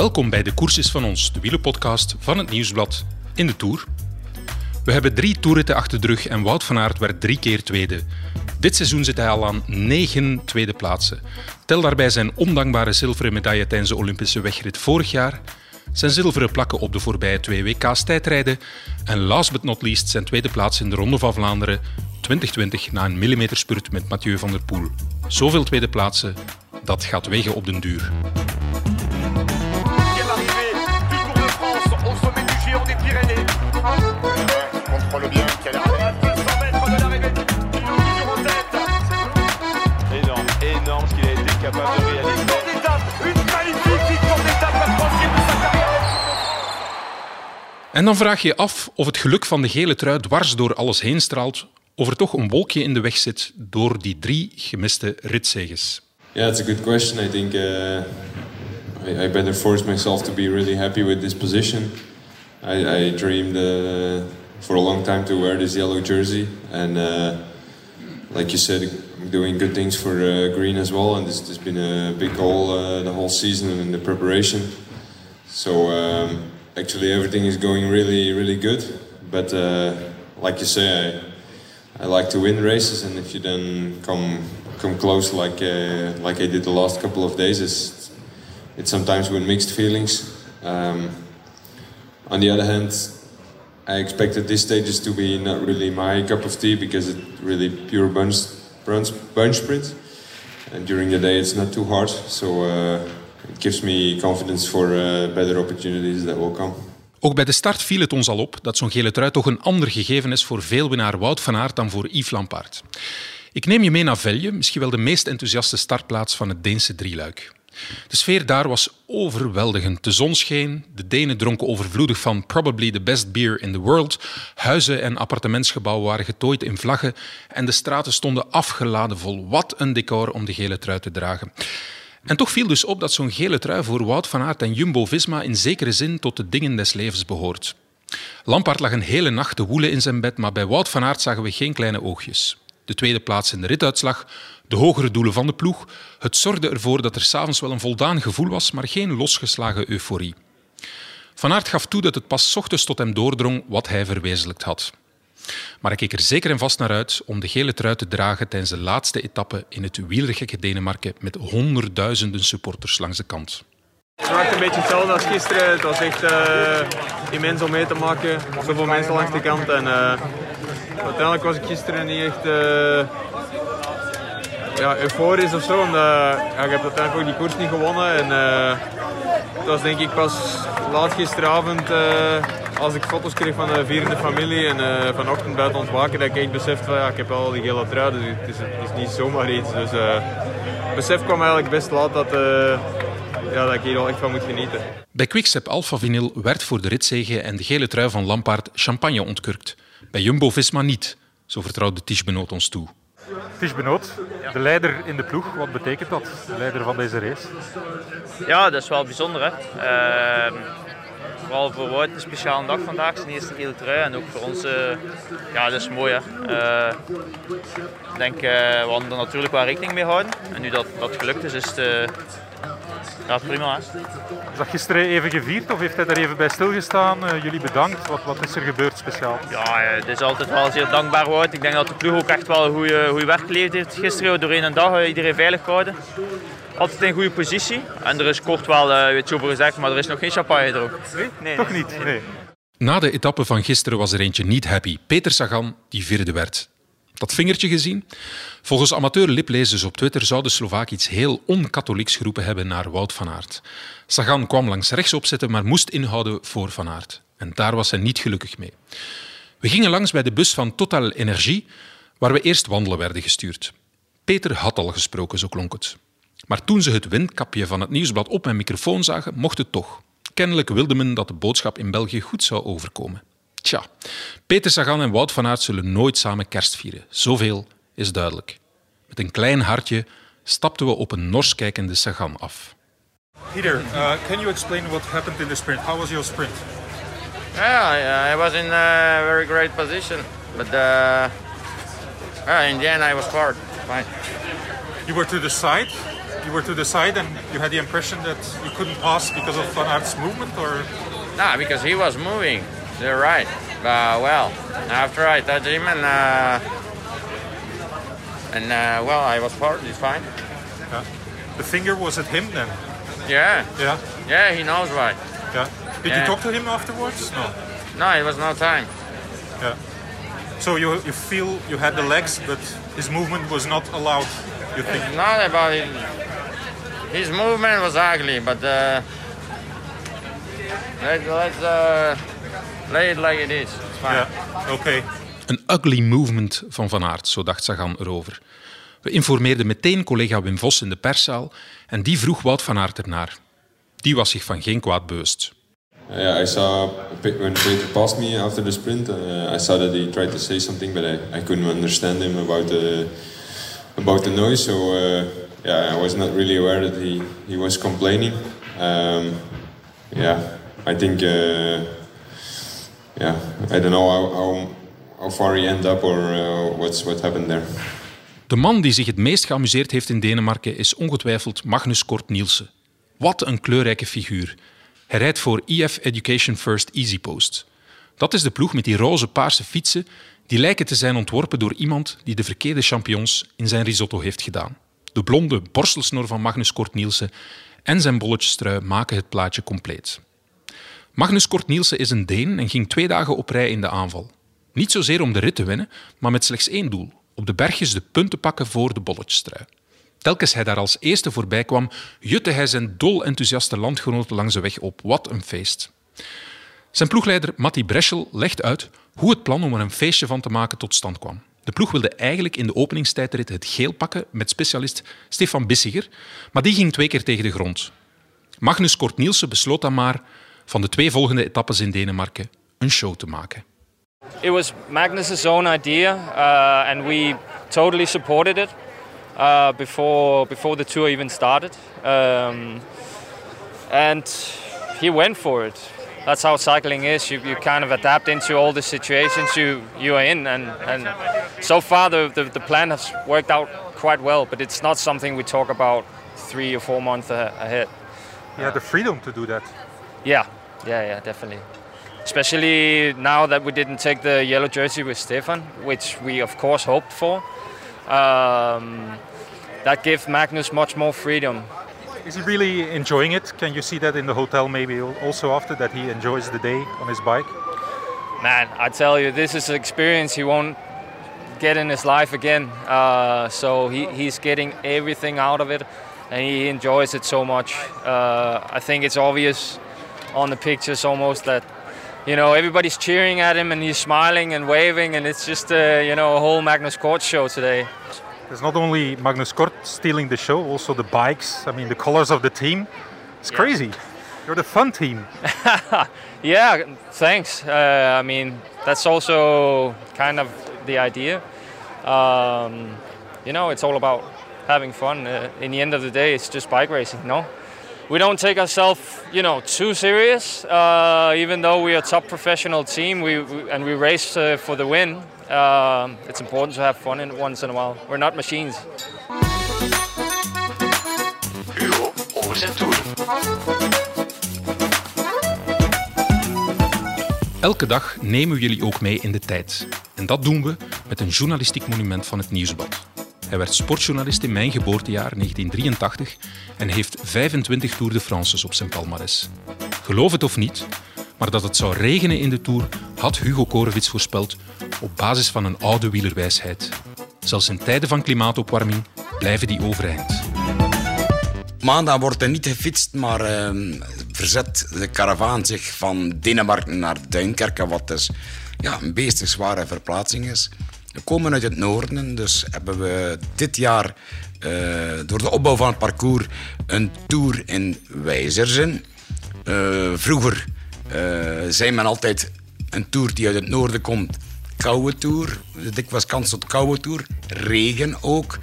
Welkom bij De Koers is van ons, de wielenpodcast van het Nieuwsblad in de Tour. We hebben drie toerritten achter de rug en Wout van Aert werd drie keer tweede. Dit seizoen zit hij al aan negen tweede plaatsen. Tel daarbij zijn ondankbare zilveren medaille tijdens de Olympische wegrit vorig jaar, zijn zilveren plakken op de voorbije twee WK's tijdrijden en last but not least zijn tweede plaats in de Ronde van Vlaanderen 2020 na een millimeterspurt met Mathieu van der Poel. Zoveel tweede plaatsen, dat gaat wegen op den duur. En dan vraag je je af of het geluk van de gele trui dwars door alles heen straalt, of er toch een wolkje in de weg zit door die drie gemiste ritzeges. Yeah, it's a good question. I think uh, I, I, better force myself to be really happy with this position. I, I dreamed uh, for a long time to wear this yellow jersey, and uh, like you said, I'm doing good things for uh, green as well. And this has been a big goal uh, the whole season and in the preparation. So. Um, actually everything is going really really good but uh, like you say I, I like to win races and if you then come come close like uh, like I did the last couple of days it's, it's sometimes with mixed feelings um, on the other hand I expected these stages to be not really my cup of tea because it's really pure bunch bunch, bunch sprint and during the day it's not too hard so uh, it gives me confidence for uh, better opportunities that will come. Ook bij de start viel het ons al op dat zo'n gele trui toch een ander gegeven is voor veelwinnaar Wout van Aert dan voor Yves Lampaard. Ik neem je mee naar Velje, misschien wel de meest enthousiaste startplaats van het Deense drieluik. De sfeer daar was overweldigend. De zon scheen, de Denen dronken overvloedig van probably the best beer in the world. Huizen en appartementsgebouwen waren getooid in vlaggen en de straten stonden afgeladen vol. Wat een decor om de gele trui te dragen. En toch viel dus op dat zo'n gele trui voor Wout van Aert en Jumbo-Visma in zekere zin tot de dingen des levens behoort. Lampaard lag een hele nacht te woelen in zijn bed, maar bij Wout van Aert zagen we geen kleine oogjes. De tweede plaats in de rituitslag, de hogere doelen van de ploeg, het zorgde ervoor dat er s'avonds wel een voldaan gevoel was, maar geen losgeslagen euforie. Van Aert gaf toe dat het pas ochtends tot hem doordrong wat hij verwezenlijkt had. Maar ik keek er zeker en vast naar uit om de gele trui te dragen tijdens de laatste etappe in het wielregekke Denemarken met honderdduizenden supporters langs de kant. Het was een beetje hetzelfde als gisteren. Het was echt uh, immens om mee te maken. Zoveel mensen langs de kant. En, uh, uiteindelijk was ik gisteren niet echt uh, ja, euforisch of zo. Omdat ik heb uiteindelijk ook die koers niet gewonnen. En, het was denk ik pas laat gisteravond als ik foto's kreeg van de vierende familie en uh, vanochtend buiten ontwaken, dat ik echt besefte van ja, ik heb al die gele trui, dus het is, het is niet zomaar iets. Dus uh, het besef kwam eigenlijk best laat dat, uh, ja, dat ik hier al echt van moet genieten. Bij Quickstep Alpha Vinyl werd voor de ritzege en de gele trui van Lampaard champagne ontkurkt. Bij Jumbo-Visma niet, zo vertrouwde Tish Benoot ons toe. Tish Benoot, de leider in de ploeg, wat betekent dat, de leider van deze race? Ja, dat is wel bijzonder. Hè? Ehm, vooral voor Wout een speciale dag vandaag, zijn eerste gele trui. En ook voor ons, uh, ja, dat is mooi. Hè. Uh, ik denk, uh, we hadden er natuurlijk wel rekening mee houden. En nu dat dat gelukt is, is het ja, prima. Hè. Is dat gisteren even gevierd of heeft hij daar even bij stilgestaan? jullie bedankt. Wat, wat is er gebeurd speciaal? Ja, het is altijd wel zeer dankbaar Wout. Ik denk dat de ploeg ook echt wel een goede werk geleverd heeft gisteren. Doorheen een dag iedereen veilig gehouden altijd in goede positie. En er is kort wel, uh, weet je over gezegd, maar er is nog geen champagne er Nee? nee Toch niet? Nee. Na de etappe van gisteren was er eentje niet happy. Peter Sagan, die vierde werd. Dat vingertje gezien? Volgens amateur liplezers op Twitter zou de Slovaak iets heel onkatholieks geroepen hebben naar Wout van Aert. Sagan kwam langs rechts opzetten, maar moest inhouden voor Van Aert. En daar was hij niet gelukkig mee. We gingen langs bij de bus van Total Energie, waar we eerst wandelen werden gestuurd. Peter had al gesproken, zo klonk het. Maar toen ze het windkapje van het nieuwsblad op mijn microfoon zagen, mocht het toch. Kennelijk wilde men dat de boodschap in België goed zou overkomen. Tja, Peter Sagan en Wout van Aert zullen nooit samen kerst vieren. Zoveel is duidelijk. Met een klein hartje stapten we op een nors kijkende Sagan af. Peter, uh, can you explain what happened in the sprint? How was your sprint? Yeah, I was in a very great position, but uh, in the end I was hard. Fine. You were to the side? you were to the side and you had the impression that you couldn't pass because of Van Aert's movement, or Nah, because he was moving. You're right. Uh, well, after I touched him and uh, and uh, well, I was partly fine. yeah. the finger was at him then? Yeah, Yeah, yeah, he knows why. yeah. Did Yeah. you talk to him afterwards? No. No, it was no time. Yeah. So you you feel you had the legs, but his movement was not allowed. You think? It's not about it. His movement was ugly, but uh, let's let's uh, lay it like it is. It's fine. Yeah. Okay. Een ugly movement van Van Aert, zo dacht Sagan erover. We informeerden meteen collega Wim Vos in de perszaal en die vroeg Wout van Aert ernaar. Die was zich van geen kwaad bewust. Yeah, I saw when Peter passed me after the sprint. Uh, I saw that he tried to say something, but I, I couldn't understand him about the about the noise. So uh, yeah, I was not really aware that he, he was complaining. Um, yeah, I think uh, yeah, I don't know how, how, how far he ended up or uh, what's what happened there. De man die zich het meest geamuseerd heeft in Denemarken is ongetwijfeld Magnus Kort Nielsen. Wat een kleurrijke figuur. Hij rijdt voor EF Education First Easy Post. Dat is de ploeg met die roze paarse fietsen die lijken te zijn ontworpen door iemand die de verkeerde champignons in zijn risotto heeft gedaan. De blonde borstelsnor van Magnus Kort Nielsen en zijn bolletjestrui maken het plaatje compleet. Magnus Kort Nielsen is een Deen en ging twee dagen op rij in de aanval. Niet zozeer om de rit te winnen, maar met slechts één doel: op de bergjes de punten pakken voor de bolletjestrui. Telkens hij daar als eerste voorbij kwam, jutte hij zijn dol enthousiaste landgenoten langs de weg op. Wat een feest. Zijn ploegleider Matti Breschel legt uit hoe het plan om er een feestje van te maken tot stand kwam. De ploeg wilde eigenlijk in de openingstijdrit het geel pakken met specialist Stefan Bissiger, maar die ging twee keer tegen de grond. Magnus Kort Nielsen besloot dan maar van de twee volgende etappes in Denemarken een show te maken. It was Magnus's own idea, uh, and we totally supported it uh, before before the tour even started. Um, and he went for it. That's how cycling is. You, you kind of adapt into all the situations you, you are in, and, and so far the, the, the plan has worked out quite well. But it's not something we talk about three or four months ahead. You had the freedom to do that. Yeah, yeah, yeah, definitely. Especially now that we didn't take the yellow jersey with Stefan, which we of course hoped for. Um, that gives Magnus much more freedom. Is he really enjoying it? Can you see that in the hotel maybe also after that he enjoys the day on his bike? Man, I tell you, this is an experience he won't get in his life again. Uh, so he, he's getting everything out of it, and he enjoys it so much. Uh, I think it's obvious on the pictures almost that you know everybody's cheering at him and he's smiling and waving, and it's just uh, you know a whole Magnus Kort show today. There's not only Magnus Kort stealing the show, also the bikes. I mean, the colors of the team. It's crazy. You're the fun team. Yeah, thanks. Uh, I mean, that's also kind of the idea. Um, you know, it's all about having fun. Uh, in the end of the day, it's just bike racing, no? We don't take ourselves, you know, too serious. Uh, even though we are a top professional team, we, we and we race uh, for the win. Um, it's important to have fun in once in a while. We're not machines. Elke dag nemen we jullie ook mee in de tijd. En dat doen we met een journalistiek monument van het Nieuwsblad. Hij werd sportjournalist in mijn geboortejaar 1983 en heeft 25 Tour de France's op zijn palmares. Geloof het of niet, maar dat het zou regenen in de Tour had Hugo Korevits voorspeld op basis van een oude wielerwijsheid. Zelfs in tijden van klimaatopwarming blijven die overeind. Maandag wordt er niet gefietst, maar ehm, verzet de karavaan zich van Denemarken naar Duinkerke, wat dus ja, een beestig zware verplaatsing is. We komen uit het noorden, dus hebben we dit jaar eh, door de opbouw van het parcours een tour in Wijzerzen. Eh, vroeger eh, zei men altijd een tour die uit het noorden komt, koude tour. Dikwijls kans tot koude tour. Regen ook.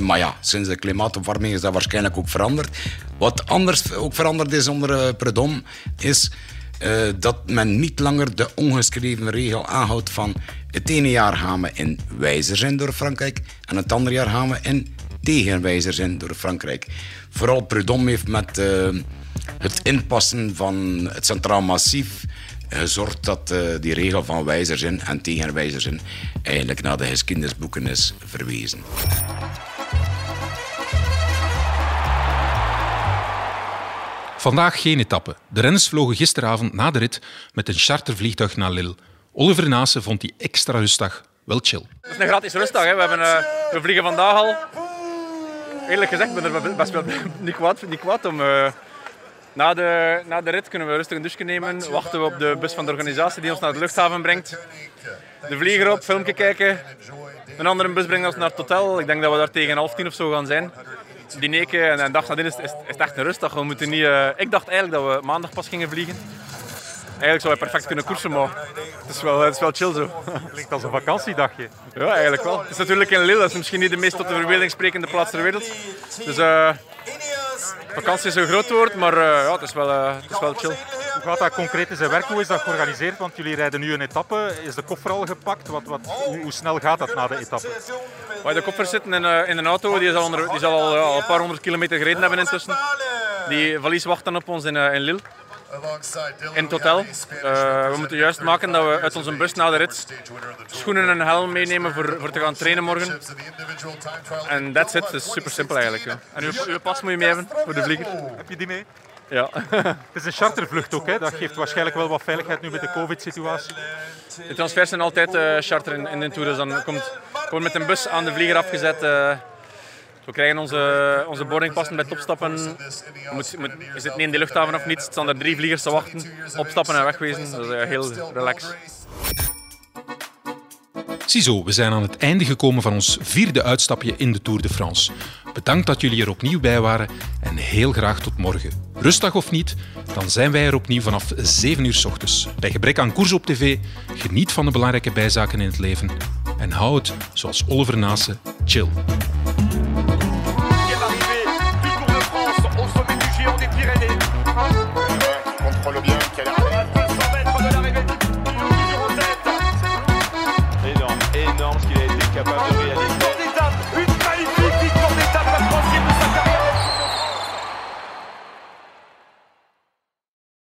Maar ja, sinds de klimaatopwarming is dat waarschijnlijk ook veranderd. Wat anders ook veranderd is onder Predom, is eh, dat men niet langer de ongeschreven regel aanhoudt van het ene jaar gaan we in Wijzer zijn door Frankrijk en het andere jaar gaan we in tegenwijzers in door Frankrijk. Vooral Prudhomme heeft met eh, het inpassen van het Centraal Massief gezorgd dat eh, die regel van wijzers in en tegenwijzers in eigenlijk naar de geschiedenisboeken is verwezen. Vandaag geen etappe. De renners vlogen gisteravond na de rit met een chartervliegtuig naar Lille. Oliver Naassen vond die extra rustdag wel chill. Het is een gratis rustdag. Hè. We, hebben, uh, we vliegen vandaag al. Eerlijk gezegd ben ik er best wel niet kwaad, niet kwaad om. Uh, na, de, na de rit kunnen we rustig een douche nemen. Wachten we op de bus van de organisatie die ons naar de luchthaven brengt. De vlieger op, filmpje kijken. Een andere bus brengt ons naar het hotel. Ik denk dat we daar tegen half tien of zo gaan zijn. Dineken en een dag nadien is, is, is het echt een rustdag. We moeten niet, uh, ik dacht eigenlijk dat we maandag pas gingen vliegen. Eigenlijk zou je perfect kunnen koersen, maar het is wel, het is wel chill zo. Klinkt als een vakantiedagje. Ja, eigenlijk wel. Het is natuurlijk in Lille, dat is misschien niet de meest tot de verbeelding sprekende plaats ter wereld. Dus uh, vakantie is een groot woord, maar uh, ja, het, is wel, uh, het is wel chill. Hoe gaat dat concreet in zijn werk? Hoe is dat georganiseerd? Want jullie rijden nu een etappe. Is de koffer al gepakt? Wat, wat, hoe, hoe snel gaat dat na de etappe? De koffer zit in, in een auto, die zal, onder, die zal al, al een paar honderd kilometer gereden hebben intussen. Die valies wacht dan op ons in, in Lille in hotel. Uh, we moeten juist maken dat we uit onze bus na de rit schoenen en helm meenemen voor, voor te gaan trainen morgen. En that's it. Het is super simpel eigenlijk. Ja. En uw, uw pas moet je mee hebben voor de vlieger. Heb je die mee? Ja. het is een chartervlucht ook, hè? dat geeft waarschijnlijk wel wat veiligheid nu met de covid-situatie. De transfers zijn altijd uh, charter in, in de Tour, dus dan komt, komt met een bus aan de vlieger afgezet. Uh, we krijgen onze, onze boardingpassen bij het opstappen. Moet, moet, is het niet in de luchthaven of niet? Er staan er drie vliegers te wachten. Opstappen en wegwezen. Dat is uh, heel relaxed. Ziezo, we zijn aan het einde gekomen van ons vierde uitstapje in de Tour de France. Bedankt dat jullie er opnieuw bij waren en heel graag tot morgen. Rustdag of niet, dan zijn wij er opnieuw vanaf 7 uur s ochtends. Bij gebrek aan koers op tv, geniet van de belangrijke bijzaken in het leven en hou het, zoals Oliver Naassen, chill. Capable de réaliser.